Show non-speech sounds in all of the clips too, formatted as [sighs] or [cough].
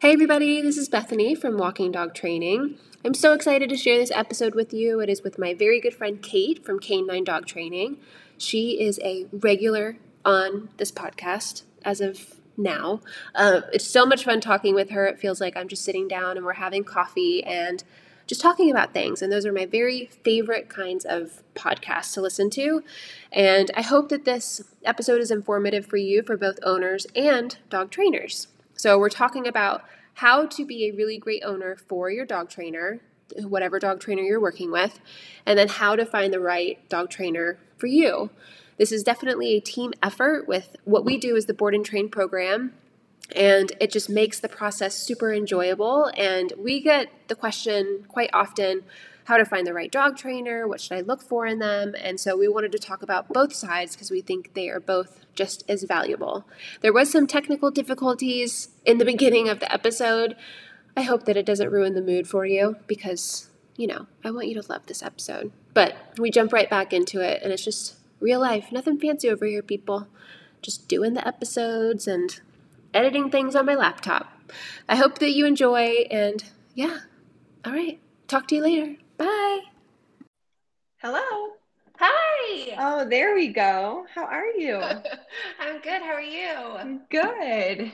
Hey, everybody, this is Bethany from Walking Dog Training. I'm so excited to share this episode with you. It is with my very good friend Kate from K9 Dog Training. She is a regular on this podcast as of now. Uh, it's so much fun talking with her. It feels like I'm just sitting down and we're having coffee and just talking about things. And those are my very favorite kinds of podcasts to listen to. And I hope that this episode is informative for you, for both owners and dog trainers. So, we're talking about how to be a really great owner for your dog trainer, whatever dog trainer you're working with, and then how to find the right dog trainer for you. This is definitely a team effort with what we do is the board and train program and it just makes the process super enjoyable and we get the question quite often how to find the right dog trainer, what should I look for in them? And so we wanted to talk about both sides because we think they are both just as valuable. There was some technical difficulties in the beginning of the episode. I hope that it doesn't ruin the mood for you because, you know, I want you to love this episode. But we jump right back into it and it's just real life. Nothing fancy over here, people. Just doing the episodes and editing things on my laptop. I hope that you enjoy and yeah. All right. Talk to you later. Bye. Hello. Hi. Oh, there we go. How are you? [laughs] I'm good. How are you? I'm Good.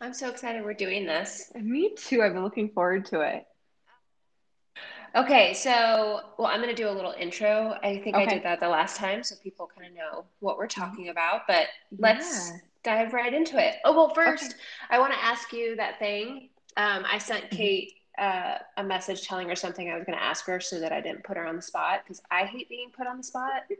I'm so excited we're doing this. Me too. I've been looking forward to it. Okay, so well, I'm going to do a little intro. I think okay. I did that the last time, so people kind of know what we're talking about. But let's yeah. dive right into it. Oh well, first okay. I want to ask you that thing. Um, I sent mm-hmm. Kate uh, a message telling her something I was going to ask her so that I didn't put her on the spot because I hate being put on the spot. [laughs]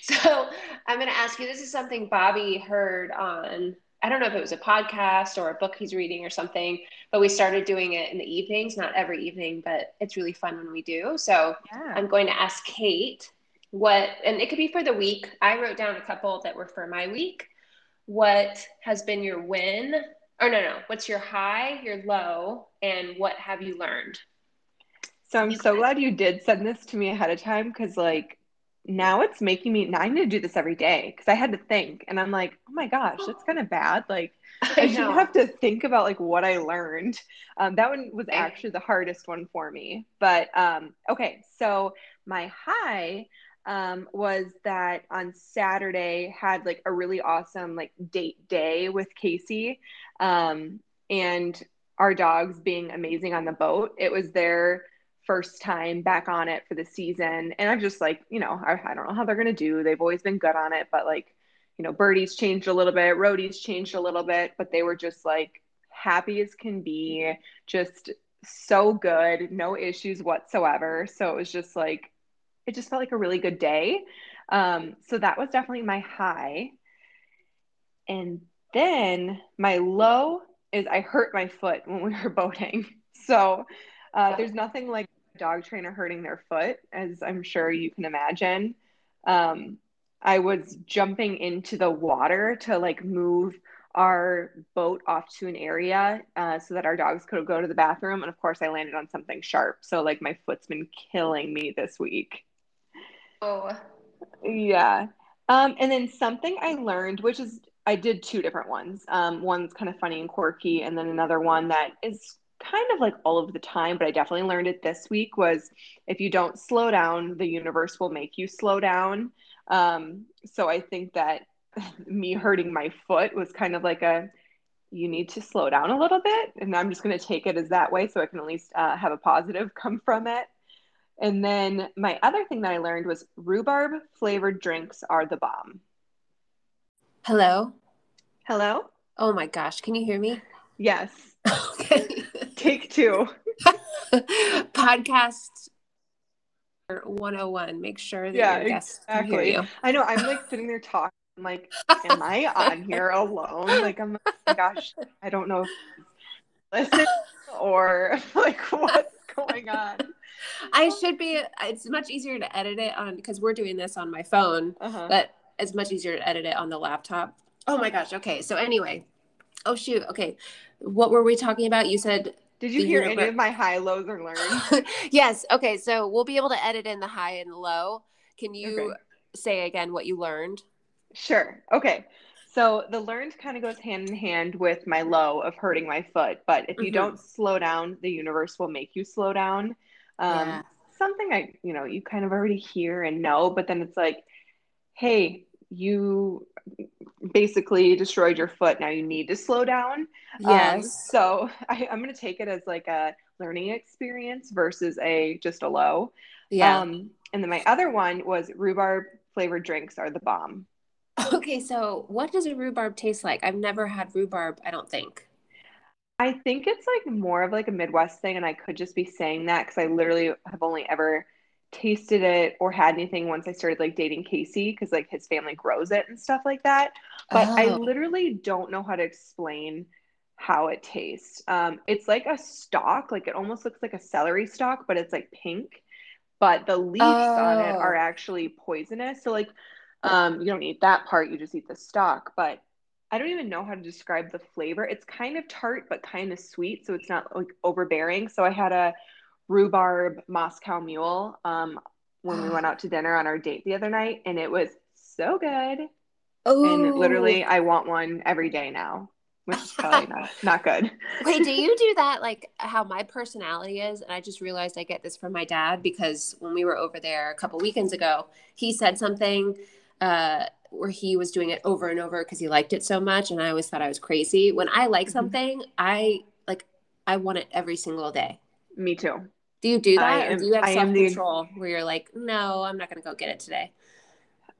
So I'm going to ask you this is something Bobby heard on, I don't know if it was a podcast or a book he's reading or something, but we started doing it in the evenings, not every evening, but it's really fun when we do. So yeah. I'm going to ask Kate what, and it could be for the week. I wrote down a couple that were for my week. What has been your win or no, no. What's your high, your low, and what have you learned? So I'm so glad you did send this to me ahead of time because, like, now it's making me. Now I need to do this every day because I had to think, and I'm like, oh my gosh, that's kind of bad. Like, [laughs] I, I should have to think about like what I learned. Um, that one was actually the hardest one for me. But um, okay, so my high um, was that on Saturday had like a really awesome like date day with Casey um, and our dogs being amazing on the boat. It was their first time back on it for the season. And I'm just like, you know, I, I don't know how they're going to do. They've always been good on it, but like, you know, Birdie's changed a little bit, Rhodey's changed a little bit, but they were just like happy as can be, just so good, no issues whatsoever. So it was just like, it just felt like a really good day. Um, so that was definitely my high. And then my low is I hurt my foot when we were [laughs] boating. So uh, there's nothing like a dog trainer hurting their foot, as I'm sure you can imagine. Um, I was jumping into the water to like move our boat off to an area uh, so that our dogs could go to the bathroom. And of course, I landed on something sharp. So, like, my foot's been killing me this week. Oh. Yeah. Um, and then something I learned, which is I did two different ones. Um, one's kind of funny and quirky, and then another one that is kind of like all of the time, but I definitely learned it this week was if you don't slow down, the universe will make you slow down. Um, so I think that [laughs] me hurting my foot was kind of like a you need to slow down a little bit, and I'm just going to take it as that way so I can at least uh, have a positive [laughs] come from it. And then my other thing that I learned was rhubarb flavored drinks are the bomb. Hello. Hello. Oh my gosh, can you hear me? Yes. [laughs] Okay. Take two. [laughs] Podcast 101. Make sure that yeah, your guests exactly. can hear you. I know. I'm like sitting there talking. I'm like, am I on here alone? Like, I'm like, oh my gosh, I don't know if listen or like what's going on. I should be. It's much easier to edit it on because we're doing this on my phone, uh-huh. but it's much easier to edit it on the laptop. Oh my gosh. Okay. So anyway, oh shoot. Okay, what were we talking about? You said. Did you hear any of my high, lows, or learn? [laughs] yes. Okay. So we'll be able to edit in the high and low. Can you okay. say again what you learned? Sure. Okay. So the learned kind of goes hand in hand with my low of hurting my foot. But if you mm-hmm. don't slow down, the universe will make you slow down. Um, yeah. Something I, you know, you kind of already hear and know, but then it's like, hey, you basically destroyed your foot. Now you need to slow down. Um, yes. Um, so [laughs] I, am going to take it as like a learning experience versus a just a low. Yeah. Um, and then my other one was rhubarb flavored drinks are the bomb. Okay, so what does a rhubarb taste like? I've never had rhubarb, I don't think. I think it's like more of like a Midwest thing, and I could just be saying that because I literally have only ever tasted it or had anything once I started like dating Casey because like his family grows it and stuff like that. But oh. I literally don't know how to explain how it tastes. Um, it's like a stalk, like it almost looks like a celery stalk, but it's like pink. But the leaves oh. on it are oh. actually poisonous. So like um, you don't eat that part, you just eat the stalk. But I don't even know how to describe the flavor. It's kind of tart, but kind of sweet. So it's not like overbearing. So I had a rhubarb Moscow mule um, when we [gasps] went out to dinner on our date the other night, and it was so good. Oh. And literally, I want one every day now, which is probably [laughs] not, not good. Wait, do you do [laughs] that like how my personality is? And I just realized I get this from my dad because when we were over there a couple weekends ago, he said something uh, where he was doing it over and over because he liked it so much. And I always thought I was crazy. When I like mm-hmm. something, I like, I want it every single day. Me too. Do you do that? Am, or do you have self control the... where you're like, no, I'm not going to go get it today?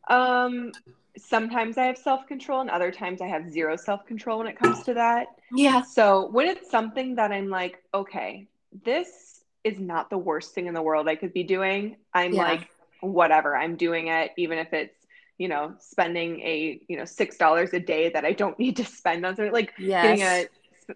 Um, sometimes I have self control, and other times I have zero self control when it comes to that. Yeah. So when it's something that I'm like, okay, this is not the worst thing in the world I could be doing, I'm yeah. like, whatever, I'm doing it, even if it's you know spending a you know six dollars a day that I don't [laughs] need to spend on something like yes. getting a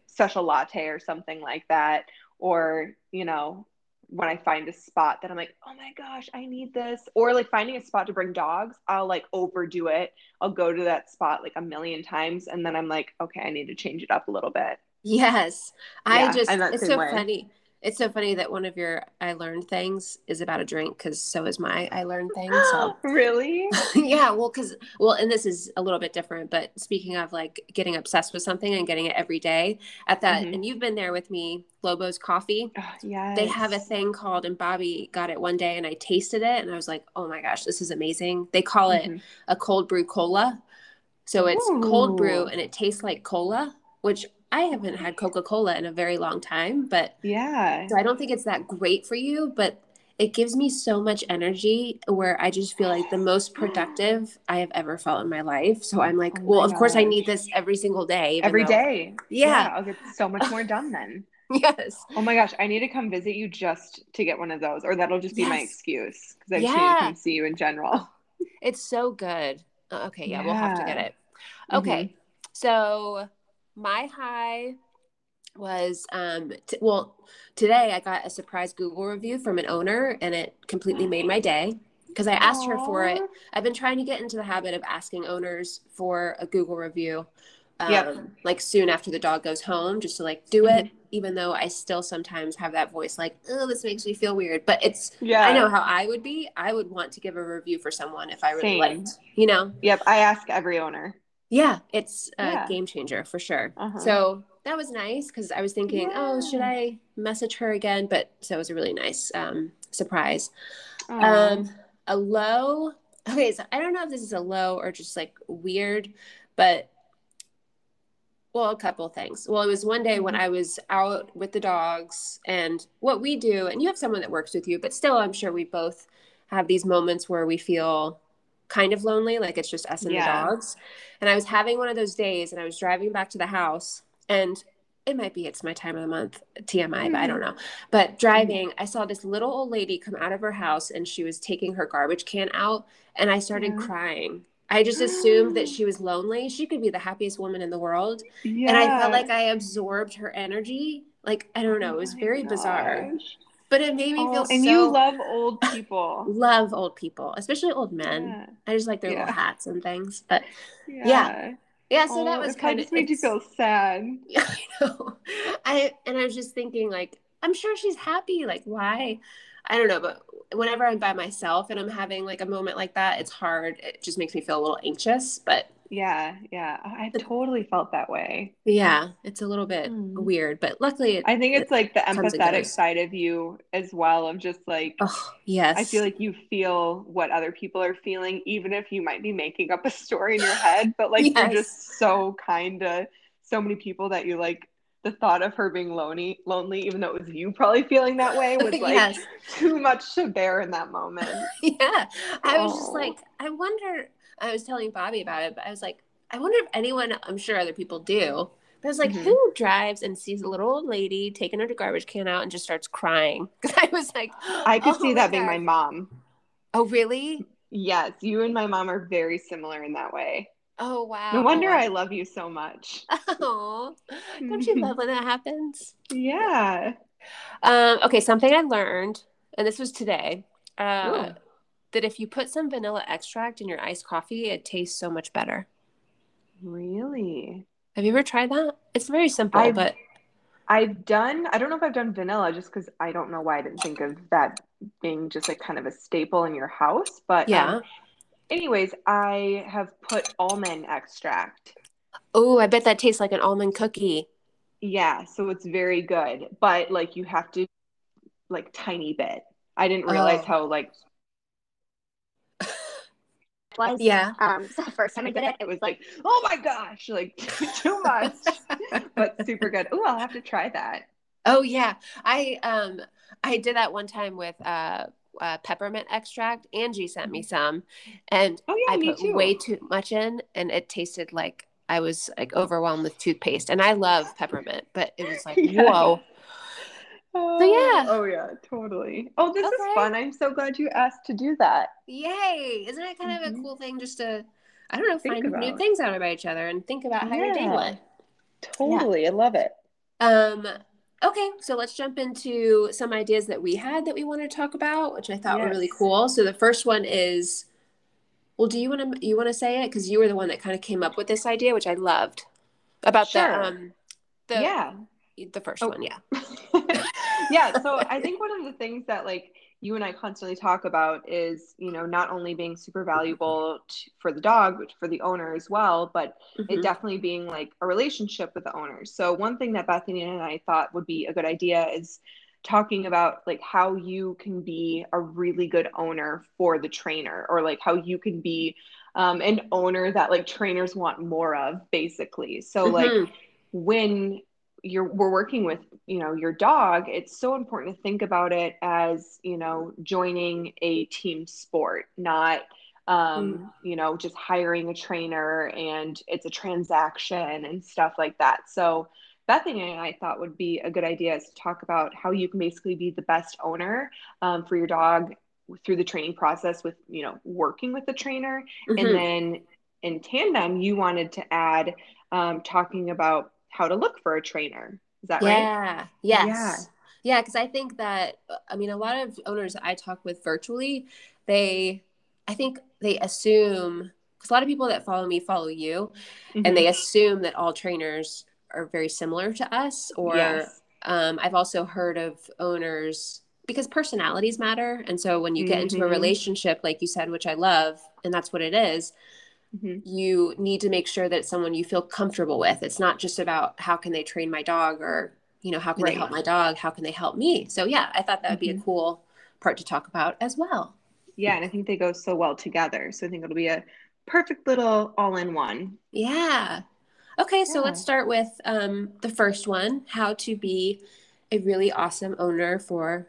special latte or something like that, or you know when I find a spot that I'm like, oh my gosh, I need this, or like finding a spot to bring dogs, I'll like overdo it. I'll go to that spot like a million times, and then I'm like, okay, I need to change it up a little bit. Yes, yeah, I just it's so way. funny it's so funny that one of your I learned things is about a drink because so is my I learned things. So [gasps] really, [laughs] yeah. Well, because well, and this is a little bit different. But speaking of like getting obsessed with something and getting it every day, at that, mm-hmm. and you've been there with me, Lobo's Coffee. Oh, yes. They have a thing called, and Bobby got it one day, and I tasted it, and I was like, oh my gosh, this is amazing. They call mm-hmm. it a cold brew cola. So it's Ooh. cold brew and it tastes like cola, which I haven't had Coca Cola in a very long time, but yeah. So I don't think it's that great for you, but it gives me so much energy where I just feel like the most productive I have ever felt in my life. So I'm like, oh well, of gosh. course I need this every single day. Every though, day. Yeah. yeah. I'll get so much more done then. [laughs] yes. Oh my gosh. I need to come visit you just to get one of those, or that'll just be yes. my excuse because I yeah. need to come see you in general. [laughs] It's so good. Uh, okay. Yeah, yeah. We'll have to get it. Okay. Mm-hmm. So my high was um t- well today i got a surprise google review from an owner and it completely made my day because i asked Aww. her for it i've been trying to get into the habit of asking owners for a google review um, yep. like soon after the dog goes home just to like do it mm-hmm. even though i still sometimes have that voice like oh this makes me feel weird but it's yeah i know how i would be i would want to give a review for someone if i really Same. liked you know yep i ask every owner yeah, it's a yeah. game changer for sure. Uh-huh. So that was nice because I was thinking, yeah. oh, should I message her again? But so it was a really nice um, surprise. Um, a low. Okay, so I don't know if this is a low or just like weird, but well, a couple things. Well, it was one day when mm-hmm. I was out with the dogs, and what we do, and you have someone that works with you, but still, I'm sure we both have these moments where we feel kind of lonely, like it's just us and yeah. the dogs. And I was having one of those days and I was driving back to the house and it might be it's my time of the month TMI, mm-hmm. but I don't mm-hmm. know. But driving, mm-hmm. I saw this little old lady come out of her house and she was taking her garbage can out and I started yeah. crying. I just assumed that she was lonely. She could be the happiest woman in the world. Yeah. And I felt like I absorbed her energy. Like, I don't know, it was oh very gosh. bizarre but it made me oh, feel and so... you love old [laughs] people. Love old people especially old men. Yeah. i just like their yeah. little hats and things but yeah. Yeah, yeah so oh, that was kind of just made you feel sad. [laughs] Yeah i know. I and i was just thinking like i'm sure she's happy like why? I don't know but whenever i'm by myself and i'm having like a moment like that it's hard. It just makes me feel a little anxious but Yeah, yeah. I've totally felt that way. Yeah, it's a little bit mm. weird, but luckily, it, I think it's it like the empathetic side of you as well, of just like, oh, yes. I feel like you feel what other people are feeling, even if you might be making up a story in your head, but like yes. you're just so kind to so many people that you like the thought of her being lonely lonely even though it was you probably feeling that way was [laughs] like yes. too much to bear in that moment [laughs] yeah i was just like i wonder i was telling bobby about it but i was like i wonder if anyone i'm sure other people do but I was like, mm-hmm. who drives and sees a little old lady taking her to garbage can out and just starts crying? [laughs] Because I was like, I could oh see that God. being my mom. Oh, really? Yes, you and my mom are very similar in that way. Oh wow! No wonder I love you so much. [laughs] Oh, don't you love when that happens? Yeah. Um, okay, something I learned, and this was today, uh, that if you put some vanilla extract in your iced coffee, it tastes so much better. Really? Have you ever tried that? It's very simple, I've, but I've done. I don't know if I've done vanilla, just because I don't know why I didn't think of that being just like kind of a staple in your house. But yeah. Um, anyways, I have put almond extract. Oh, I bet that tastes like an almond cookie. Yeah, so it's very good, but like you have to like tiny bit. I didn't realize oh. how like was. Yeah. Um, so [laughs] the first time I did it, it was like, oh my gosh, like [laughs] too much, [laughs] but super good. Oh, I'll have to try that. Oh yeah, I um I did that one time with uh uh, peppermint extract. Angie sent me mm-hmm. some, and oh, yeah, I put too. way too much in, and it tasted like I was like overwhelmed with toothpaste. And I love peppermint, but it was like yeah. whoa. Oh, so yeah. Oh yeah, totally. Oh, this okay. is fun. I'm so glad you asked to do that. Yay! Isn't it kind mm-hmm. of a mm-hmm. cool thing just to, I don't know, think find about. new things out about each other and think about how yeah. your day went. Totally, yeah. I love it. Um, Okay, so let's jump into some ideas that we had that we want to talk about, which I thought yes. were really cool. So the first one is, well, do you want to you want to say it because you were the one that kind of came up with this idea, which I loved about sure. the um the yeah the first oh. one, yeah, [laughs] yeah. So I think one of the things that like you and I constantly talk about is, you know, not only being super valuable to, for the dog, but for the owner as well, but mm-hmm. it definitely being like a relationship with the owners. So one thing that Bethany and I thought would be a good idea is talking about like how you can be a really good owner for the trainer or like how you can be um, an owner that like trainers want more of basically so mm-hmm. like when you're we're working with you know your dog it's so important to think about it as you know joining a team sport not um, mm. you know just hiring a trainer and it's a transaction and stuff like that so bethany and i thought would be a good idea is to talk about how you can basically be the best owner um, for your dog through the training process with you know working with the trainer mm-hmm. and then in tandem you wanted to add um, talking about how to look for a trainer. Is that right? yeah. right? Yes. Yeah. Yeah. Cause I think that, I mean, a lot of owners I talk with virtually, they, I think they assume, because a lot of people that follow me follow you, mm-hmm. and they mm-hmm. assume that all trainers are very similar to us. Or yes. um, I've also heard of owners because personalities matter. And so when you get mm-hmm. into a mm-hmm. relationship, like you said, which I love, and that's what it is, mm-hmm. you need to make sure that it's someone you feel comfortable with. It's not just about how can they train my dog or, you know, how can right. they help my dog? How can they help me? So, yeah, I thought that would mm-hmm. be a mm-hmm. cool part to talk about as well. Yeah. And I think they go so well together. So I think it'll be a perfect little all in one. Yeah. Okay. So yeah. let's start with um, the first one how to be a really awesome owner for,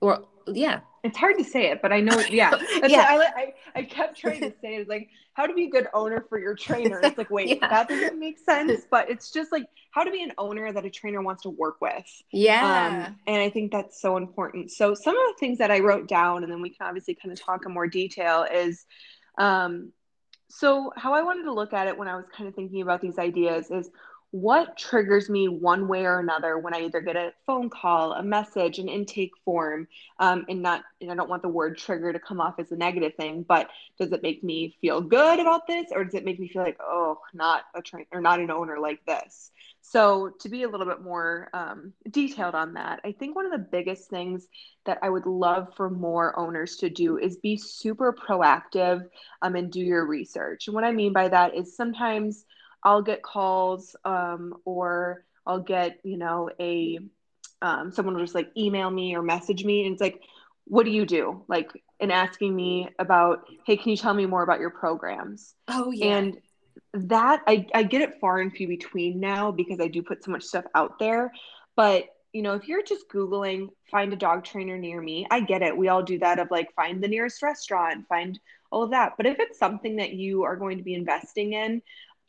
or yeah, it's hard to say it, but I know. [laughs] Yeah, yeah. I, I, I kept trying to say it. It's like how to be a good owner for your trainer. It's like wait, yeah. that doesn't make sense. But it's just like how to be an owner that a trainer wants to work with. Yeah, um, and I think that's so important. So some of the things that I wrote down, and then we can obviously kind of talk in more detail is. Um, so how I wanted to look at it when I was kind of thinking about these ideas is what triggers me one way or another when I either get a phone call, a message, an intake form, um, and not, and I don't want the word trigger to come off as a negative thing, but does it make me feel good about this, or does it make me feel like, oh, not a train or not an owner like this? So, to be a little bit more um, detailed on that, I think one of the biggest things that I would love for more owners to do is be super proactive um, and do your research. And what I mean by that is sometimes I'll get calls um, or I'll get, you know, a um, someone will just like email me or message me and it's like, what do you do? Like, and asking me about, hey, can you tell me more about your programs? Oh, yeah. And that I, I get it far and few between now because I do put so much stuff out there. But you know, if you're just Googling find a dog trainer near me, I get it. We all do that of like find the nearest restaurant, find all of that. But if it's something that you are going to be investing in,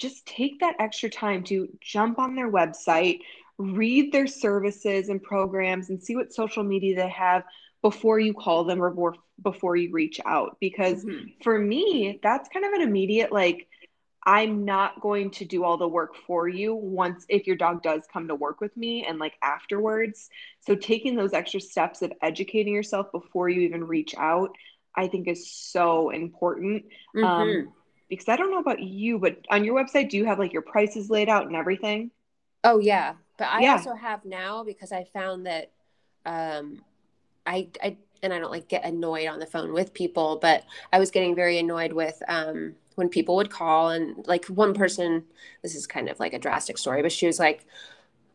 just take that extra time to jump on their website, read their services and programs, and see what social media they have before you call them or before you reach out. Because mm-hmm. for me, that's kind of an immediate like, I'm not going to do all the work for you once if your dog does come to work with me and like afterwards. So taking those extra steps of educating yourself before you even reach out, I think is so important. Um, mm-hmm. Um, because I don't know about you, but on your website, do you have like your prices laid out and everything? Oh yeah, but I yeah. also have now because I found that um, I I and I don't like get annoyed on the phone with people, but I was getting very annoyed with um, when people would call and like one person. This is kind of like a drastic story, but she was like,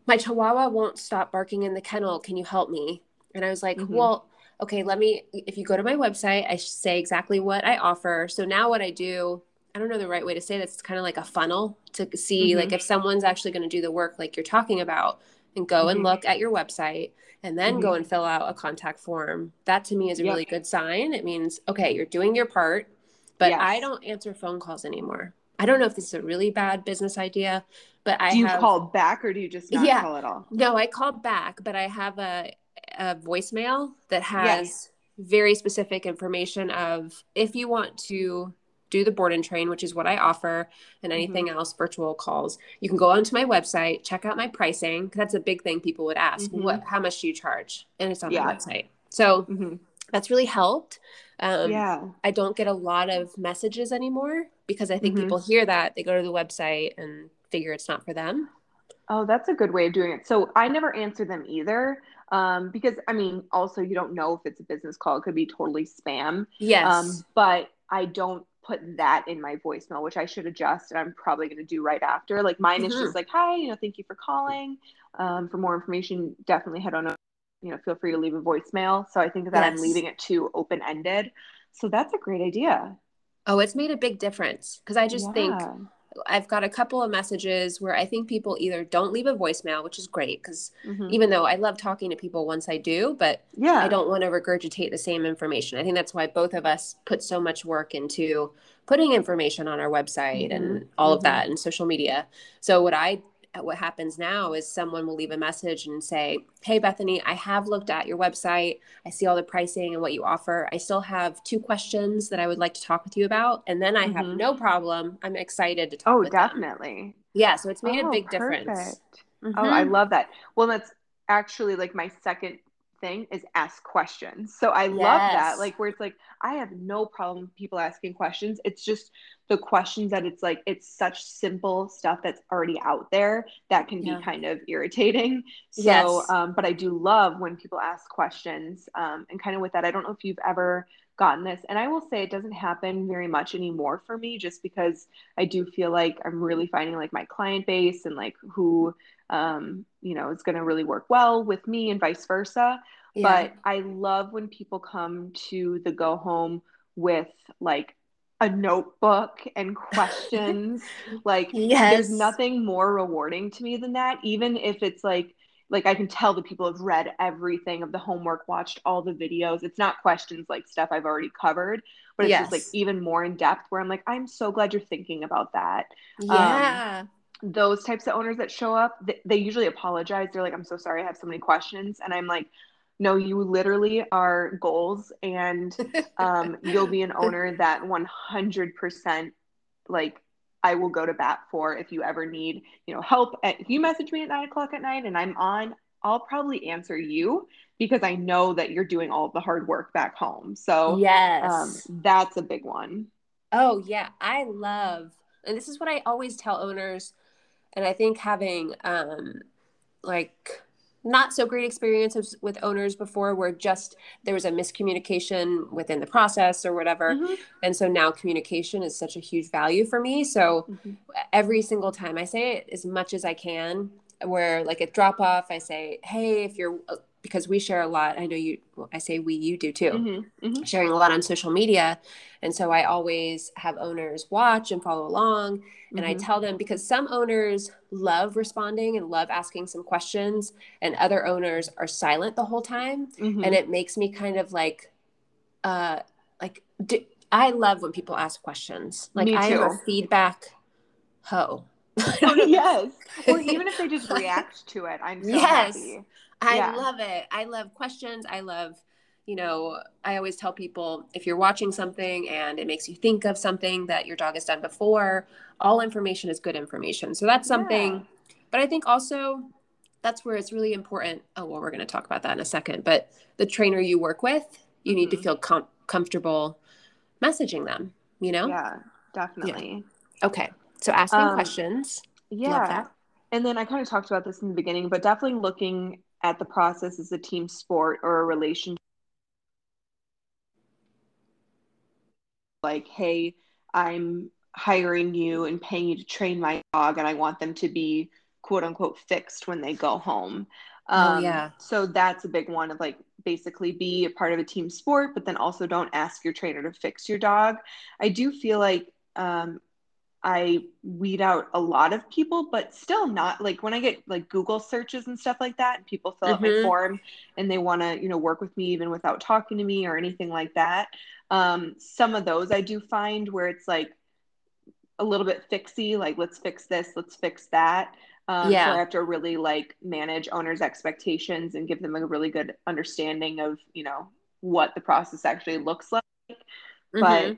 "My Chihuahua won't stop barking in the kennel. Can you help me?" And I was like, mm-hmm. "Well." Okay, let me. If you go to my website, I say exactly what I offer. So now, what I do I don't know the right way to say this. It's kind of like a funnel to see mm-hmm. like if someone's actually going to do the work like you're talking about and go mm-hmm. and look at your website and then mm-hmm. go and fill out a contact form. That to me is a yep. really good sign. It means okay, you're doing your part, but yes. I don't answer phone calls anymore. I don't know if this is a really bad business idea, but I do you have, call back or do you just not yeah, call at all? No, I called back, but I have a a voicemail that has yes. very specific information of if you want to do the board and train, which is what I offer, and anything mm-hmm. else, virtual calls. You can go onto my website, check out my pricing. That's a big thing people would ask. Mm-hmm. What, how much do you charge? And it's on yeah. the website. So mm-hmm. that's really helped. Um, yeah. I don't get a lot of messages anymore because I think mm-hmm. people hear that they go to the website and figure it's not for them. Oh, that's a good way of doing it. So I never answer them either. Um, because I mean, also you don't know if it's a business call; it could be totally spam. Yes. Um, but I don't put that in my voicemail, which I should adjust and I'm probably going to do right after. Like mine mm-hmm. is just mm-hmm. like, hi, you know, thank you for calling. Um, for more information, definitely head on, you know, feel free to leave a voicemail. So I think that yes. I'm leaving it too open ended. So that's a great idea. Oh, it's made a big difference because I just yeah. think I've got a couple of messages where I think people either don't leave a voicemail, which is great because mm-hmm. even though I love talking to people once I do, but yeah, I don't want to regurgitate the same information. I think that's why both of us put so much work into putting information on our website mm-hmm. and all mm-hmm. of that and social media. So what I what happens now is someone will leave a message and say, Hey, Bethany, I have looked at your website. I see all the pricing and what you offer. I still have two questions that I would like to talk with you about. And then I mm-hmm. have no problem. I'm excited to talk. Oh, definitely. Them. Yeah. So it's made oh, a big perfect. difference. Mm-hmm. Oh, I love that. Well, that's actually like my second thing is ask questions. So I yes. love that. Like where it's like I have no problem people asking questions. It's just the questions that it's like it's such simple stuff that's already out there that can yeah. be kind of irritating. So yes. um but I do love when people ask questions. Um and kind of with that I don't know if you've ever gotten this and I will say it doesn't happen very much anymore for me just because I do feel like I'm really finding like my client base and like who um, you know, is going to really work well with me and vice versa. Yeah. But I love when people come to the go home with like a notebook and [laughs] questions. like, yes. there's nothing more rewarding to me than that, even if it's like, like I can tell the people have read everything of the homework, watched all the videos. It's not questions like stuff I've already covered, but it's yes. just like even more in depth where I'm like, I'm so glad you're thinking about that. Yeah. Um, those types of owners that show up, they, they usually apologize. They're like, I'm so sorry, I have so many questions. And I'm like, no, you literally are goals, and [laughs] um, you'll be an owner that 100% like I will go to bat for if you ever need, you know, help. At, if you message me at nine o'clock at night and I'm on, I'll probably answer you because I know that you're doing all the hard work back home. So yes, um, that's a big one. Oh yeah, I love, and this is what I always tell owners and I think having um, like not so great experiences with owners before where just there was a miscommunication within the process or whatever mm-hmm. and so now communication is such a huge value for me so mm-hmm. every single time i say it as much as i can where like at drop off i say hey if you're because we share a lot. I know you, well, I say we, you do too, mm-hmm, mm-hmm. sharing a lot on social media. And so I always have owners watch and follow along. And mm-hmm. I tell them because some owners love responding and love asking some questions, and other owners are silent the whole time. Mm-hmm. And it makes me kind of like, uh, like, do, I love when people ask questions. Like, I am a feedback hoe. [laughs] yes. Or [laughs] even if they just react to it, I'm so yes. happy. I yeah. love it. I love questions. I love, you know, I always tell people if you're watching something and it makes you think of something that your dog has done before, all information is good information. So that's something. Yeah. But I think also that's where it's really important. Oh, well, we're going to talk about that in a second. But the trainer you work with, you mm-hmm. need to mm-hmm. feel com- comfortable messaging them, you know? Yeah, definitely. Yeah. Okay. So asking um, questions. Yeah. And then I kind of talked about this in the beginning, but definitely looking at the process as a team sport or a relationship. Like hey i'm hiring you and paying you to train my dog and i want them to be quote unquote fixed when they go home. Um, oh, yeah. So that's a big one of like basically be a part of a team sport but then also don't ask your trainer to fix your dog. I do feel like um, I weed out a lot of people, but still not like when I get like Google searches and stuff like that, and people fill out mm-hmm. my form and they want to, you know, work with me even without talking to me or anything like that. Um, some of those I do find where it's like a little bit fixy, like let's fix this, let's fix that. Um, yeah. So I have to really like manage owners' expectations and give them a really good understanding of, you know, what the process actually looks like. Mm-hmm. But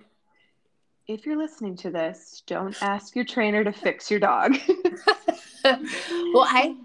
if you're listening to this, don't ask your trainer to fix your dog. [laughs] well, I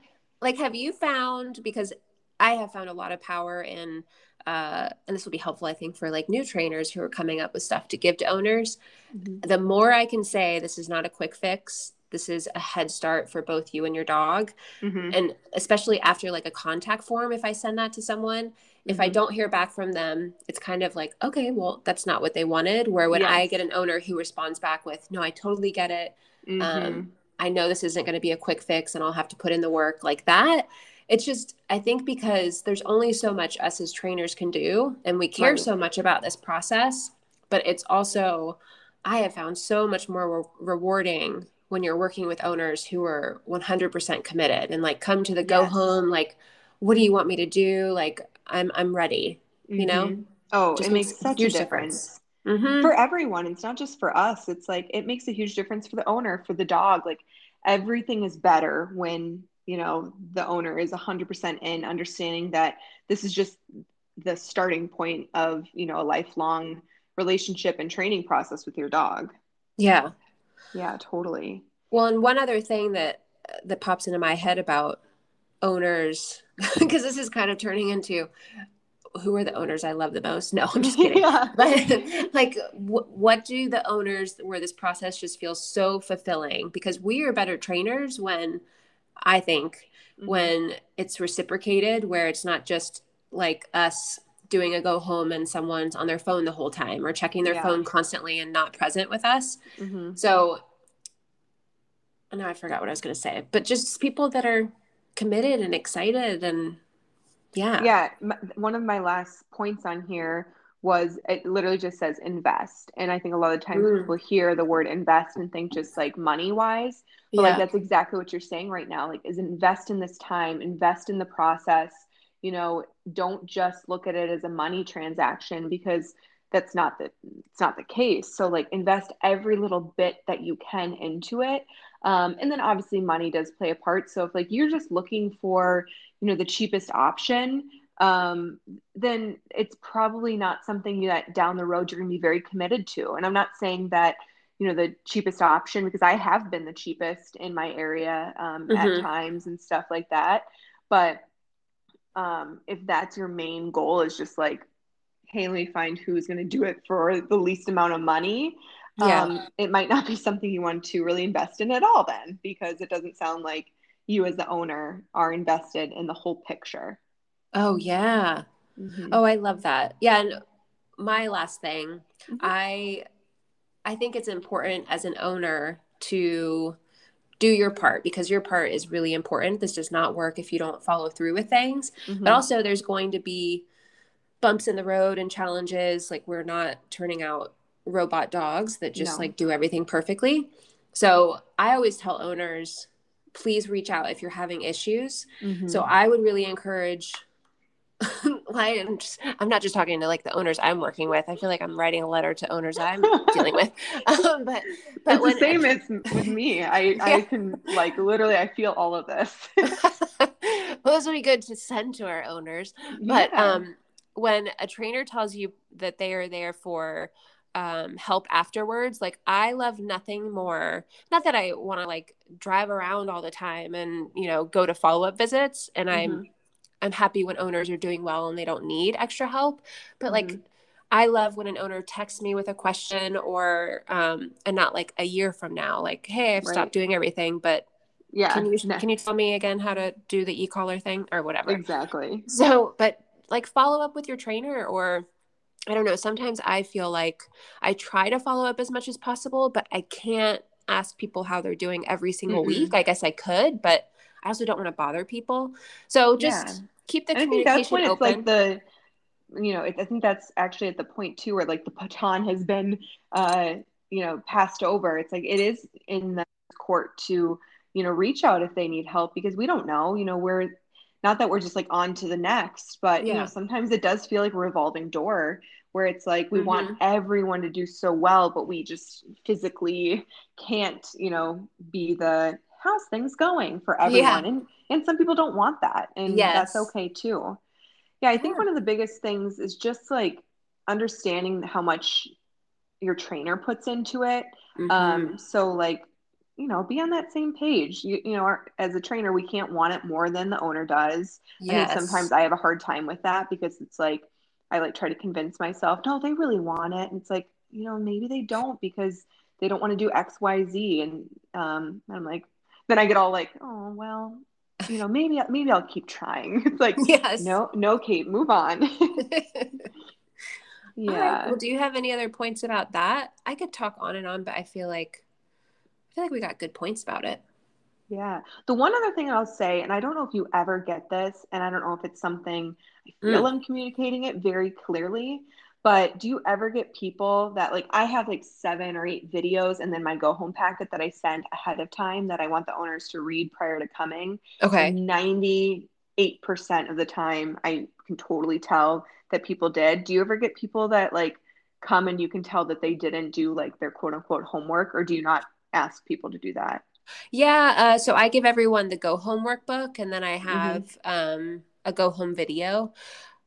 like, have you found, because I have found a lot of power in, uh, and this will be helpful, I think, for like new trainers who are coming up with stuff to give to owners. Mm-hmm. The more I can say, this is not a quick fix, this is a head start for both you and your dog mm-hmm. and especially after like a contact form if i send that to someone mm-hmm. if i mm-hmm. don't hear back from them it's kind of like okay well that's not what they wanted where when yes. i get an owner who responds back with no i totally get it um, mm-hmm. um, i know this isn't going to be a quick fix and i'll have to put in the work like that it's just i think because there's only so much us as trainers can do and we care right. so much about this process but it's also i have found so much more re- rewarding when you're working with owners who are 100% committed and like come to the go yes. home like what do you want me to do like i'm i'm ready you mm-hmm. know oh Just it makes, makes such a difference, difference. Mm-hmm. for everyone it's not just for us it's like it makes a huge difference for the owner for the dog like everything is better when you know the owner is 100% in understanding that this is just the starting point of you know a lifelong relationship and training process with your dog yeah yeah, totally. Well, and one other thing that that pops into my head about owners [laughs] because this is kind of turning into who are the owners I love the most? No, I'm just kidding. [laughs] yeah. [laughs] But like, w- what do the owners where this process just feels so fulfilling? Because we are better trainers when I think mm-hmm. when it's reciprocated, where it's not just like us doing a go home and someone's on their phone the whole time or checking their yeah. phone constantly and not present with us. Mm-hmm. So now I forgot what I was going to say, but just people that are committed and excited and yeah. Yeah. One of my last points on here was it literally just says invest. And I think a lot of times mm. people hear the word invest and think just like money wise. But yeah. like that's exactly what you're saying right now. Like is invest in this time, invest in the process you know don't just look at it as a money transaction because that's not the it's not the case. So like invest every little bit that you can into it. Um, and then obviously money does play a part. So if like you're just looking for you know the cheapest option um, then it's probably not something that down the road you're going to be very committed to. And i'm not saying that you know the cheapest option because i have been the cheapest in my area um, mm-hmm. at times and stuff like that. But um, if that's your main goal is just like hey let me find who's going to do it for the least amount of money Yeah. um, it might not be [laughs] something you want to really invest in at all then because it doesn't sound like you as the owner are invested in the whole picture. Oh yeah. Mhm. Oh, I love that. Yeah, and my last thing, Mhm. I I think it's important as an owner to do your part because your part is really important. This does not work if you don't follow through with things. Mhm. But also there's going to be bumps in the road and challenges like we're not turning out robot dogs that just No. like do everything perfectly. So, I always tell owners please reach out if you're having issues. Mhm. So I would really encourage. [laughs] like I'm, just, I'm not just talking to like the owners I'm working with. I feel like I'm writing a letter to owners I'm dealing with. [laughs] [laughs] Um, but but it's the same [laughs] as with me. I, I can like literally I feel all of this. well, this would be good to send to our owners. But Yeah. um, when a trainer tells you that they are there for um, help afterwards, like I love nothing more. Not that I want to like drive around all the time and you know go to follow up visits, and I'm Mhm. I'm happy when owners are doing well and they don't need extra help. But like, Mhm. I love when an owner texts me with a question or, um, and not like a year from now, like, hey, I've Right. stopped doing everything, but yeah. can you no, [laughs] can you tell me again how to do the e-collar thing or whatever? exactly. So, but like follow up with your trainer or I don't know, sometimes I feel like I try to follow up as much as possible, but I can't ask people how they're doing every single Mm-mm. week. I guess I could, but I also don't want to bother people. So just Yeah. keep the And I think that's communication when it's open. like the you know, it, I think that's actually at the point too where like the baton has been uh, you know, passed over. It's like it is in the court to, you know, reach out if they need help because we don't know, you know, we're not that we're just like on to the next, but you know, sometimes it does feel like a revolving door where it's like we Mm-hmm. want everyone to do so well, but we just physically can't, you know, be the how's things going for everyone. And and some people don't want that. And that's okay too. Yeah, I think Yeah. one of the biggest things is just like understanding how much your trainer puts into it. Mhm. Um, so like, you know, be on that same page. You, you know, our, as a trainer, we can't want it more than the owner does. I yes. think sometimes I have a hard time with that because it's like I like try to convince myself, no, they really want it. And it's like, you know, maybe they don't because they don't want to do X, Y, Z. And um, I'm like, then I get all like, oh well, you know, maybe maybe I'll keep trying. [laughs] It's like, yes. no, no, Kate, move on. [laughs] All right. yeah. Well, do you have any other points about that? I could talk on and on, but I feel like I feel like we got good points about it. Yeah. The one other thing I'll say, and I don't know if you ever get this, and I don't know if it's something I feel Mm. I'm communicating it very clearly, but do you ever get people that like I have like seven or eight videos and then my go home packet that I send ahead of time that I want the owners to read prior to coming? Okay. And 98% of the time I can totally tell that people did. Do you ever get people that like come and you can tell that they didn't do like their quote unquote homework, or do you not ask people to do that? Yeah. Uh, so I give everyone the go home workbook, and then I Mm-hmm. have um, a go home video.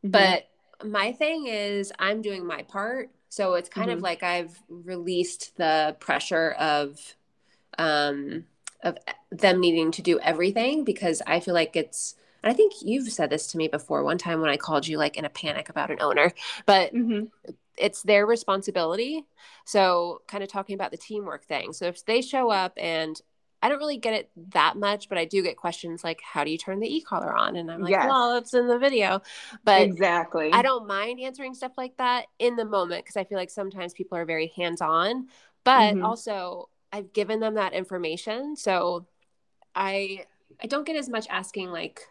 Mhm. But my thing is, I'm doing my part. So it's kind of Mhm. like I've released the pressure of um, of them needing to do everything because I feel like it's. And I think you've said this to me before one time when I called you like in a panic about an owner, but Mhm. it's their responsibility. So, kind of talking about the teamwork thing. So, if they show up and I don't really get it that much, but I do get questions like, how do you turn the e collar on? And I'm like, Yes. well, it's in the video. But exactly. I don't mind answering stuff like that in the moment because I feel like sometimes people are very hands on. But Mhm. also, I've given them that information. So, I I don't get as much asking like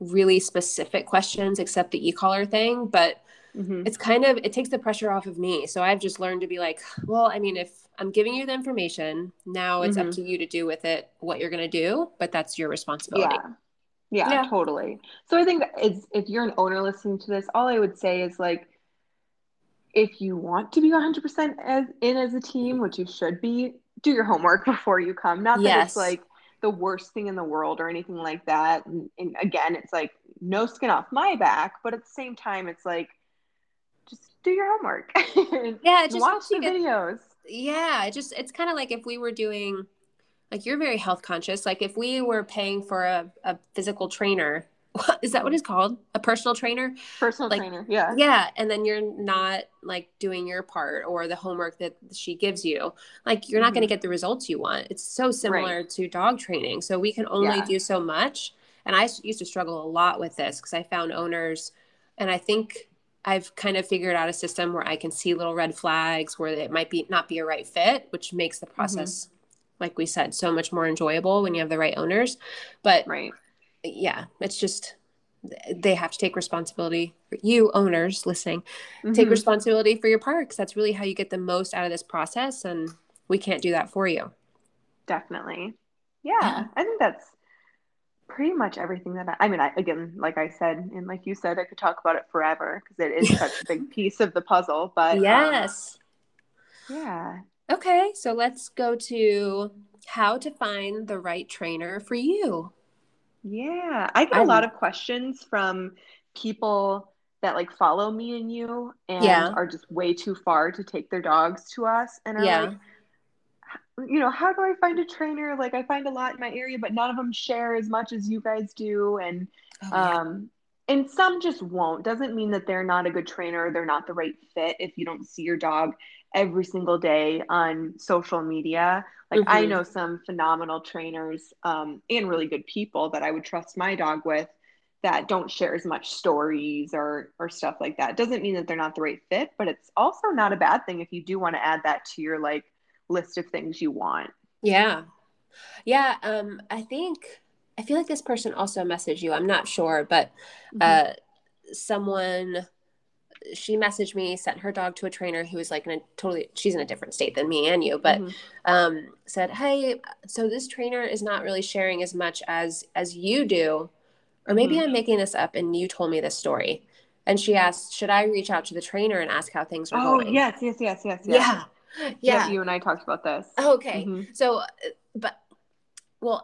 really specific questions except the e collar thing, but Mhm. it's kind of it takes the pressure off of me so i've just learned to be like [sighs] well i mean if i'm giving you the information now it's up Mhm. to you to do with it what you're going to do but that's your responsibility Yeah. yeah. Yeah. totally. So I think that it's, if you're an owner listening to this, all I would say is like, if you want to be 100% as in as a team, which you should be, do your homework [laughs] before you come. Not that Yes. it's like the worst thing in the world or anything like that. And, and again, it's like no skin off my back, but at the same time, it's like do your homework. [laughs] Yeah, just watch the get- videos. yeah it just it's kind of like if we were doing like you're very health conscious like if we were paying for a, a physical trainer [laughs] is that what it's called? A personal trainer? Personal Like, trainer. Yeah. Yeah, and then you're not like doing your part or the homework that she gives you. Like you're not going to Mhm. get the results you want. It's so similar to dog training. So we can only Yeah. do so much. And I used to struggle a lot with this because I found owners and I think I've kind of figured out a system where I can see little red flags where it might be not be a right fit, which makes the process like we said so much more enjoyable when you have the right owners. But Right. yeah, it's just they have to take responsibility for you owners listening take Mhm. responsibility for your parks that's really how you get the most out of this process and we can't do that for you Definitely. Yeah, I think that's pretty much everything that I, I mean, I, again, like I said, and like you said, I could talk about it forever because it is such a big [laughs] piece of the puzzle. But um, yes yeah. okay so let's go to how to find the right trainer for you Yeah, I get I- a lot of questions from people that like follow me and you and Yeah. are just way too far to take their dogs to us and are Yeah. like, you know, how do I find a trainer? Like I find a lot in my area, but none of them share as much as you guys do. And Oh, yeah. um and some just won't. Doesn't mean that they're not a good trainer, they're not the right fit if you don't see your dog every single day on social media. Like I Mhm. know some phenomenal trainers um, and really good people that I would trust my dog with that don't share as much stories or or stuff like that. Doesn't mean that they're not the right fit, but it's also not a bad thing if you do want to add that to your like list of things you want. yeah yeah um i think i feel like this person also messaged you i'm not sure but Mm-hmm. uh someone she messaged me sent her dog to a trainer who was like in a totally she's in a different state than me and you but Mhm. um said hey so this trainer is not really sharing as much as as you do or maybe Mhm. i'm making this up and you told me this story and she asked should i reach out to the trainer and ask how things are Oh going yes, yes, yes, yes, yes. yeah yeah you and I talked about this. okay Mhm. so uh, but well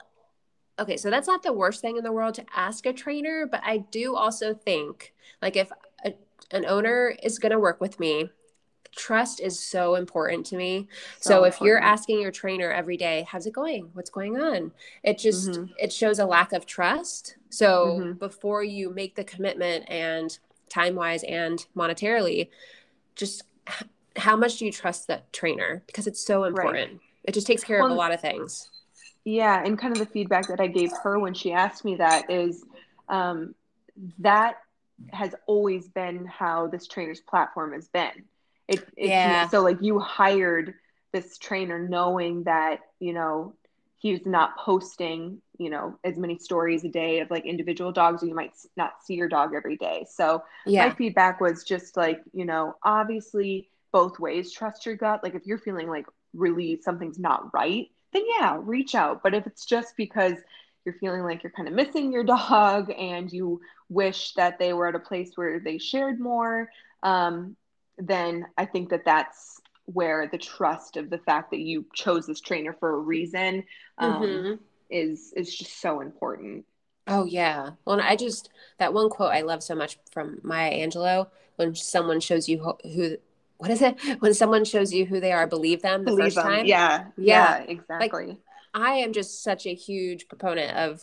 okay so that's not the worst thing in the world to ask a trainer but i do also think like if a, an owner is going to work with me trust is so important to me so, if you're asking your trainer every day how's it going what's going on it just Mhm. it shows a lack of trust so Mhm. before you make the commitment and time wise and monetarily just how much do you trust that trainer because it's so important it just takes care of a lot of things Yeah, and kind of the feedback that I gave her when she asked me that is um, that has always been how this trainer's platform has been. It, it's Yeah. so like you hired this trainer knowing that you know he's not posting you know as many stories a day of like individual dogs, or you might not see your dog every day. So my feedback was just like you know obviously both ways trust your gut. Like if you're feeling like really something's not right then yeah reach out. But if it's just because you're feeling like you're kind of missing your dog [laughs] and you wish that they were at a place where they shared more um, then i think that that's where the trust of the fact that you chose this trainer for a reason um, Mhm. is is just so important. Oh yeah. Well i just that one quote i love so much from maya angelou when someone shows you who, who what is it [laughs] when someone shows you who they are believe them the Believe first them. time yeah Yeah. yeah exactly I am just such a huge proponent of,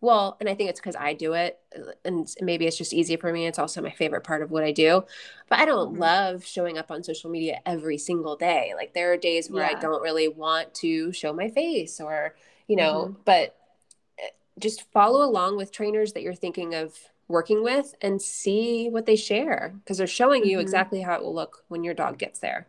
well, and I think it's because I do it, and maybe it's just easy for me. It's also my favorite part of what I do. But I don't Mhm. love showing up on social media every single day. Like there are days where I don't really want to show my face or, you know, Mhm. but eh, just follow along with trainers that you're thinking of working with and see what they share because they're showing you Mhm. exactly how it will look when your dog gets there.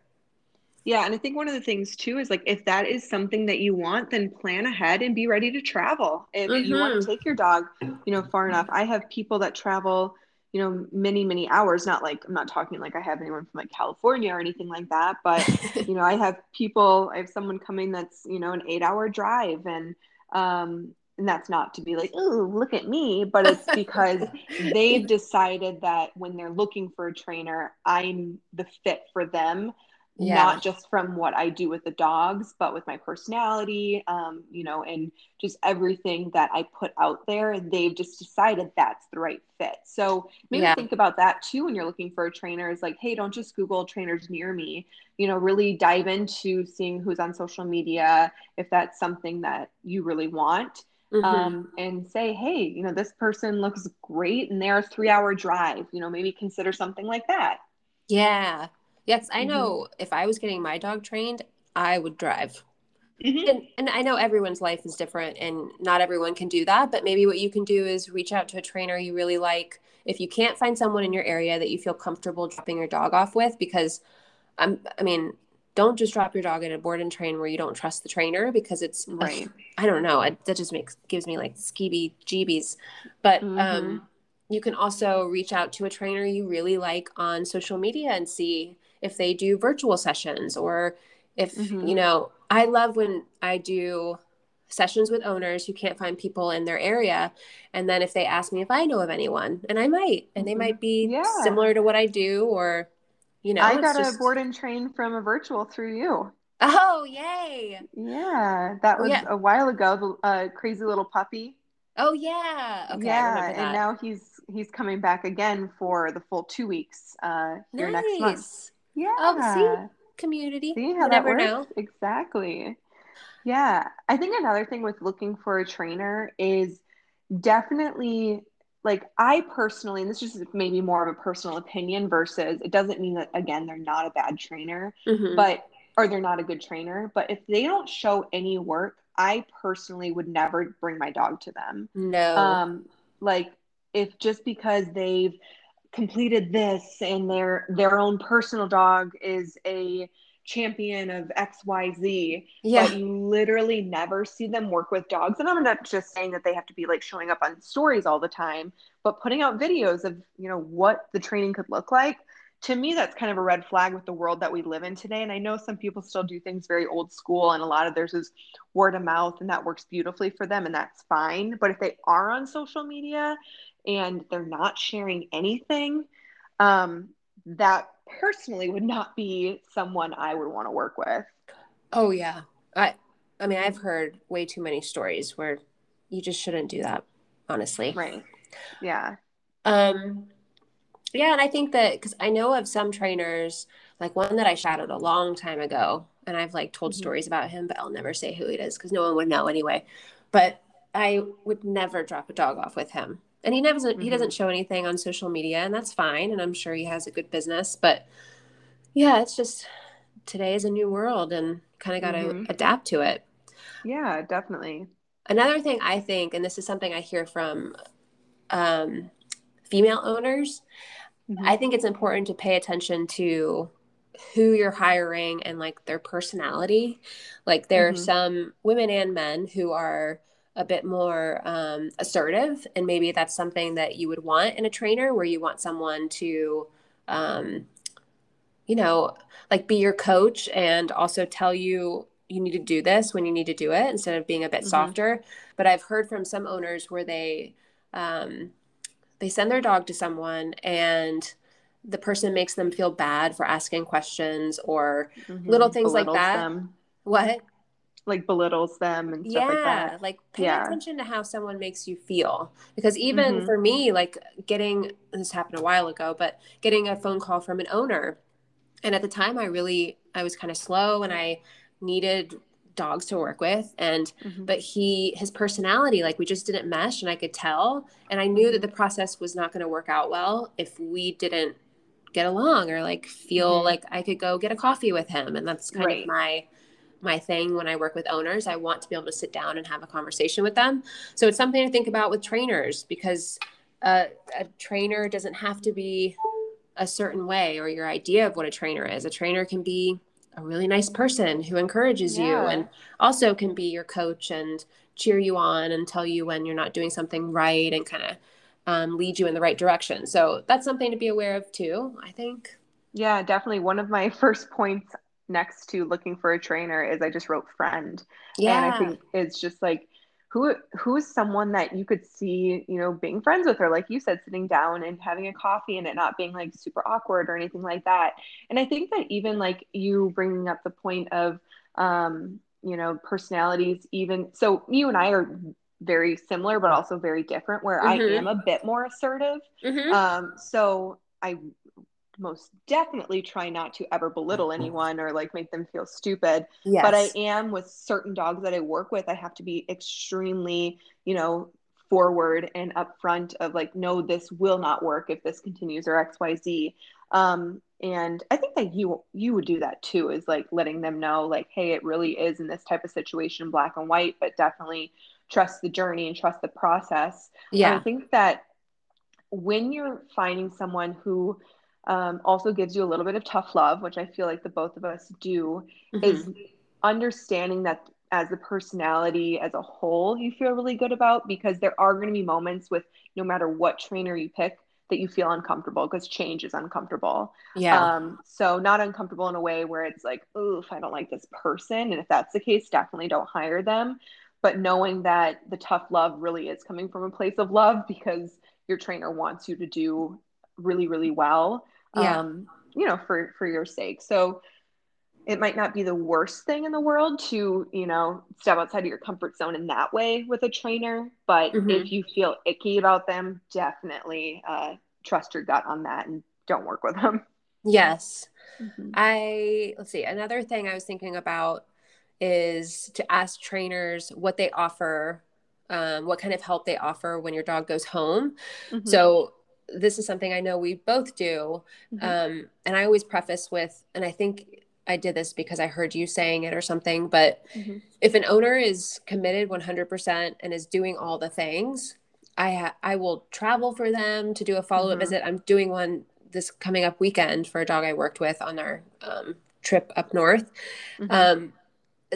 Yeah, and I think one of the things too is like if that is something that you want, then plan ahead and be ready to travel. If you want to take your dog, you know, far enough. I have people that travel, you know, many, many hours, not like I'm not talking like I have anyone from like California or anything like that, but [laughs] you know, I have people, I have someone coming that's, you know, an 8-hour drive and um and that's not to be like, oh, look at me, but it's because [laughs] they've decided that when they're looking for a trainer, I'm the fit for them Yeah. not just from what I do with the dogs, but with my personality, um, you know, and just everything that I put out there. They've just decided that's the right fit. So maybe Yeah. think about that too when you're looking for a trainer. Is like, hey, don't just Google trainers near me. You know, really dive into seeing who's on social media if that's something that you really want. Mm-hmm. um, and say, hey, you know, this person looks great and they're a three hour drive, you know, maybe consider something like that. Yeah. Yes, I know mm-hmm. if I was getting my dog trained, I would drive. Mm-hmm. And, and I know everyone's life is different and not everyone can do that, but maybe what you can do is reach out to a trainer you really like. If you can't find someone in your area that you feel comfortable dropping your dog off with, because I'm, I mean, don't just drop your dog at a board and train where you don't trust the trainer because it's right. I don't know. It, that just makes gives me like skeevy jeebies. But mm-hmm. um, you can also reach out to a trainer you really like on social media and see if they do virtual sessions or if mm-hmm. you know. I love when I do sessions with owners who can't find people in their area and then if they ask me if i know of anyone and i might and they mm-hmm. might be yeah. similar to what i do or you know, I got just... a board and train from a virtual through you. Oh, yay! Yeah, that was yeah. a while ago. The uh, crazy little puppy. Oh yeah. Okay, yeah, and now he's he's coming back again for the full two weeks uh, here nice. next month. Yeah. Oh, see, community. See how that works? Know. Exactly. Yeah, I think another thing with looking for a trainer is definitely like I personally, and this is maybe more of a personal opinion versus it doesn't mean that again they're not a bad trainer, mm-hmm. but or they're not a good trainer. But if they don't show any work, I personally would never bring my dog to them. No. Um, like if just because they've completed this and their their own personal dog is a champion of XYZ, yeah. but you literally never see them work with dogs. And I'm not just saying that they have to be like showing up on stories all the time, but putting out videos of, you know, what the training could look like. To me, that's kind of a red flag with the world that we live in today. And I know some people still do things very old school, and a lot of theirs is word of mouth, and that works beautifully for them, and that's fine. But if they are on social media and they're not sharing anything, um, that personally would not be someone I would want to work with. Oh yeah. I I mean I've heard way too many stories where you just shouldn't do that, honestly. Right. Yeah. Um yeah, and I think that cuz I know of some trainers like one that I shadowed a long time ago and I've like told mm-hmm. stories about him, but I'll never say who it is cuz no one would know anyway. But I would never drop a dog off with him and he never mm-hmm. he doesn't show anything on social media and that's fine and i'm sure he has a good business but yeah it's just today is a new world and kind of got to mm-hmm. adapt to it yeah definitely another thing i think and this is something i hear from um, female owners mm-hmm. i think it's important to pay attention to who you're hiring and like their personality like there are mm-hmm. some women and men who are a bit more um, assertive and maybe that's something that you would want in a trainer where you want someone to um, you know like be your coach and also tell you you need to do this when you need to do it instead of being a bit mm-hmm. softer but i've heard from some owners where they um, they send their dog to someone and the person makes them feel bad for asking questions or mm-hmm. little things Belittles like that them. what like belittles them and stuff yeah, like that. Like pay yeah. attention to how someone makes you feel. Because even mm-hmm. for me, like getting this happened a while ago, but getting a phone call from an owner. And at the time I really I was kind of slow and I needed dogs to work with and mm-hmm. but he his personality like we just didn't mesh and I could tell and I knew that the process was not going to work out well if we didn't get along or like feel mm-hmm. like I could go get a coffee with him and that's kind right. of my my thing when I work with owners. I want to be able to sit down and have a conversation with them. So it's something to think about with trainers because a trainer doesn't have to be a certain way or your idea of what a trainer is. A trainer can be a really nice person who encourages yeah. you and also can be your coach and cheer you on and tell you when you're not doing something right and kind of um, lead you in the right direction. So that's something to be aware of too, I think. Yeah, definitely. One of my [laughs] first points next to looking for a trainer is I just wrote friend. Yeah. And I think it's just like who who is someone that you could see, you know, being friends with or like you said, sitting down and having a coffee and it not being like super awkward or anything like that. And I think that even like you bringing up the point of um, you know, personalities even so you and I are very similar but also very different where mm-hmm. I am a bit more assertive. Mm-hmm. Um, so I most definitely try not to ever belittle anyone or like make them feel stupid. Yes. But I am with certain dogs that I work with, I have to be extremely, you know, forward and upfront of like, no, this will not work if this continues or XYZ. Um, and I think that you you would do that too, is like letting them know, like, hey, it really is in this type of situation, black and white, but definitely trust the journey and trust the process. Yeah. I think that when you're finding someone who um, also gives you a little bit of tough love, which I feel like the both of us do, Mhm. is understanding that as a personality as a whole, you feel really good about because there are going to be moments with no matter what trainer you pick that you feel uncomfortable because change is uncomfortable. yeah. Um, so not uncomfortable in a way where it's like, oof, I don't like this person, and if that's the case, definitely don't hire them. But knowing that the tough love really is coming from a place of love because your trainer wants you to do really, really well. Yeah. Um, you know, for for your sake. So it might not be the worst thing in the world to, you know, step outside of your comfort zone in that way with a trainer. But Mhm. if you feel icky about them, definitely uh, trust your gut on that and don't work with them. yes. Mm-hmm. I let's see. Another thing I was thinking about is to ask trainers what they offer, um, what kind of help they offer when your dog goes home. Mm-hmm. So this is something I know we both do, Mhm. um, and I always preface with, and I think I did this because I heard you saying it or something. But Mhm. if an owner is committed 100% and is doing all the things, I ha- I will travel for them to do a follow up Mhm. visit. I'm doing one this coming up weekend for a dog I worked with on our um, trip up north. Mhm. Um,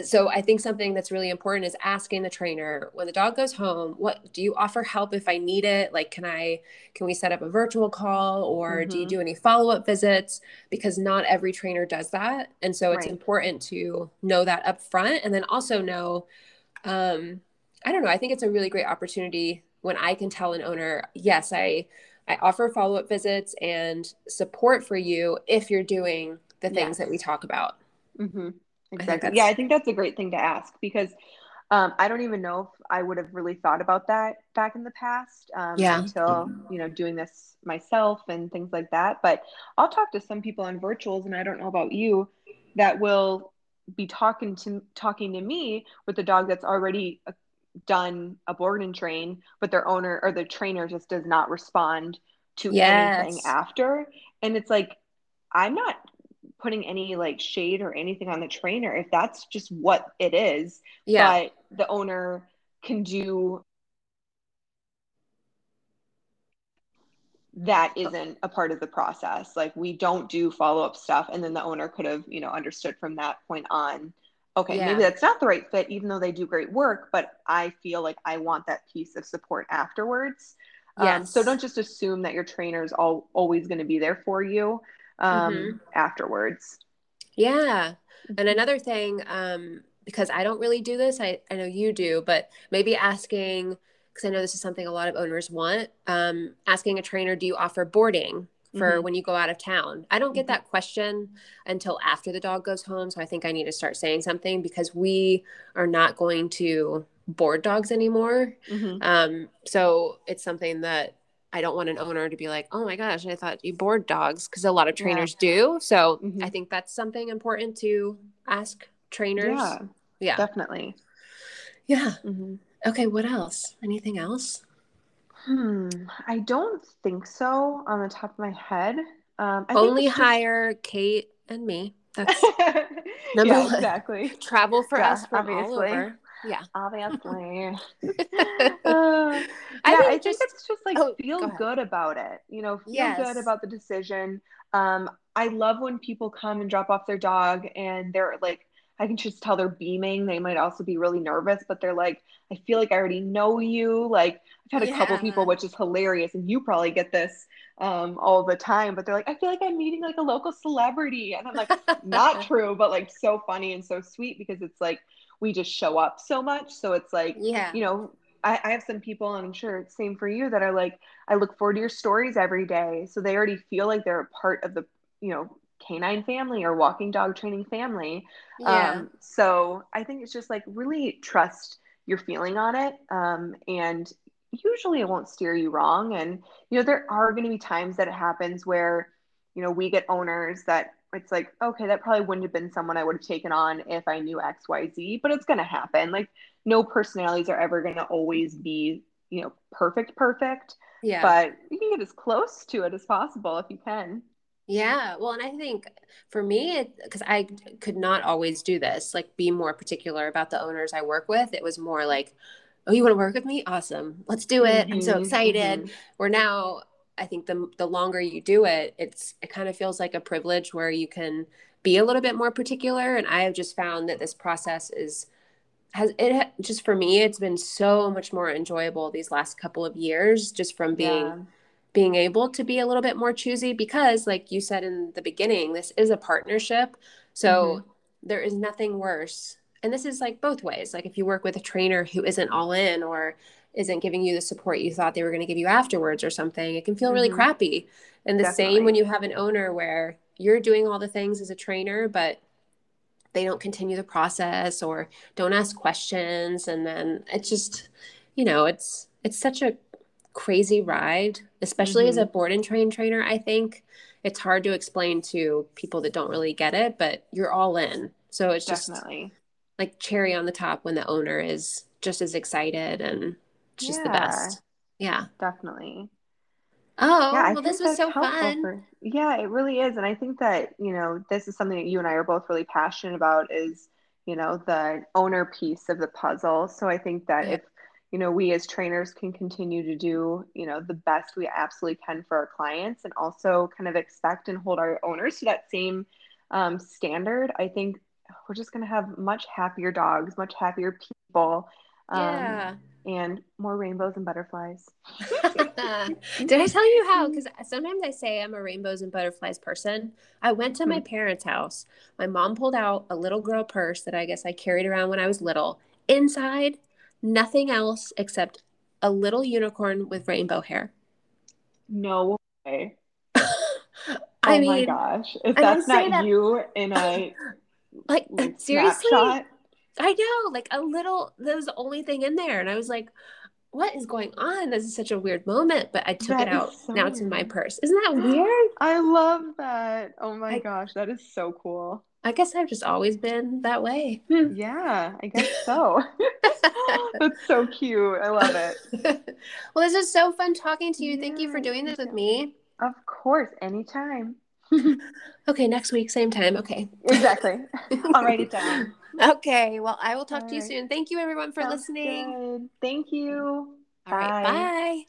so I think something that's really important is asking the trainer when the dog goes home, what do you offer help if I need it? Like, can I, can we set up a virtual call or do you do any follow up visits? Because not every trainer does that. And so it's Right. important to know that up front and then also know, um, I don't know, I think it's a really great opportunity when I can tell an owner, yes, I, I offer follow up visits and support for you if you're doing the things that we talk about. Mm-hmm. Exactly. that's- Yeah, I think that's a great thing to ask because um, I don't even know if I would have really thought about that back in the past um, Yeah. until you know doing this myself and things like that. But I'll talk to some people on virtuals, and I don't know about you, that will be talking to talking to me with a dog that's already uh, done a board and train, but their owner or the trainer just does not respond to anything after, and it's like I'm not putting any like shade or anything on the trainer if that's just what it is Yeah. but the owner can do that isn't a part of the process like we don't do follow-up stuff and then the owner could have you know understood from that point on okay Yeah. maybe that's not the right fit even though they do great work but i feel like i want that piece of support afterwards um, so don't just assume that your trainer's all always going to be there for you um, Mhm. afterwards Yeah. And another thing, um, because I don't really do this, I, I know you do, but maybe asking, because I know this is something a lot of owners want, um, asking a trainer, do you offer boarding for Mhm. when you go out of town? I don't get Mhm. that question until after the dog goes home. So I think I need to start saying something because we are not going to board dogs anymore. Mhm. Um, so it's something that I don't want an owner to be like, oh my gosh, I thought you board dogs because a lot of Yeah. trainers do. So Mhm. I think that's something important to ask trainers. Yeah, Yeah. definitely. Yeah. hmm Okay. What else? Anything else? Hmm. I don't think so on the top of my head. Um, I think Only it's just- hire Kate and me. [laughs] That's number yeah, one. exactly. [laughs] travel for Yeah, us from all over. Yeah. Obviously. [laughs] [laughs] I Uh, yeah, I think think, just- it's just like oh, feel ahead. good about it. You know, feel Yes. good about the decision. Um, I love when people come and drop off their dog and they're like, I can just tell they're beaming. They might also be really nervous, but they're like, I feel like I already know you. Like I've had a couple people, which is hilarious, and you probably get this um, all the time. But they're like, I feel like I'm meeting like a local celebrity, and I'm like, not [laughs] true, but like so funny and so sweet because it's like we just show up so much. So it's like Yeah. you know, I, I have some people, and I'm sure it's same for you, that are like, I look forward to your stories every day. So they already feel like they're a part of the, you know, canine family or walking dog training family. Yeah. Um, so I think it's just like really trust your feeling on it. Um, and usually it won't steer you wrong. And, you know, there are going to be times that it happens where you know, we get owners that it's like, okay, that probably wouldn't have been someone I would have taken on if I knew XYZ, but it's going to happen. Like, no personalities are ever going to always be, you know, perfect, perfect. Yeah. But you can get as close to it as possible if you can. Yeah. Well, and I think for me, it because I could not always do this, like be more particular about the owners I work with. It was more like, oh, you want to work with me? Awesome. Let's do it. Mm-hmm, I'm so mm-hmm, excited. Mm-hmm. Where now I think the the longer you do it, it's it kind of feels like a privilege where you can be a little bit more particular. And I have just found that this process is has it just for me it's been so much more enjoyable these last couple of years just from being yeah. being able to be a little bit more choosy because like you said in the beginning this is a partnership so mm-hmm. there is nothing worse and this is like both ways like if you work with a trainer who isn't all in or isn't giving you the support you thought they were going to give you afterwards or something it can feel really mm-hmm. crappy and the Definitely. same when you have an owner where you're doing all the things as a trainer but they don't continue the process or don't ask questions and then it's just you know it's it's such a crazy ride especially mm-hmm. as a mm-hmm. board and train trainer i think it's hard to explain to people that don't really get it but you're all in so it's Definitely. just like cherry on the top when the owner is just as excited and just yeah, the best. Yeah. Definitely. Oh, yeah, well, this was so fun. For, yeah, it really is. And I think that, you know, this is something that you and I are both really passionate about is, you know, the owner piece of the puzzle. So I think that yeah. if, you know, we as trainers can continue to do, you know, the best we absolutely can for our clients and also kind of expect and hold our owners to that same um, standard, I think we're just going to have much happier dogs, much happier people. Um, yeah and more rainbows and butterflies. [laughs] Did I tell you how? Because sometimes I say I'm a rainbows and butterflies person. I went to my hmm. parents' house. My mom pulled out a little girl purse that I guess I carried around when I was little. Inside, nothing else except a little unicorn with rainbow hair. No way. [laughs] I oh mean, my gosh. If that's not that, you in a [laughs] like, like seriously. Snapshot, I know, like a little, that was the only thing in there. And I was like, what is going on? This is such a weird moment, but I took that it out. So now it's in my purse. Isn't that [gasps] weird? I love that. Oh my I, gosh, that is so cool. I guess I've just always been that way. Hmm. [laughs] Yeah, I guess so. [laughs] [laughs] That's so cute. I love it. well, this is so fun talking to you. Yeah. Thank you for doing this with me. Of course, anytime. okay, next week, same time. Okay. Exactly. I'll write it down. Okay. Well, I will talk All to you right. soon. Thank you, everyone, for Sounds listening. Good. Thank you. All bye. right. Bye.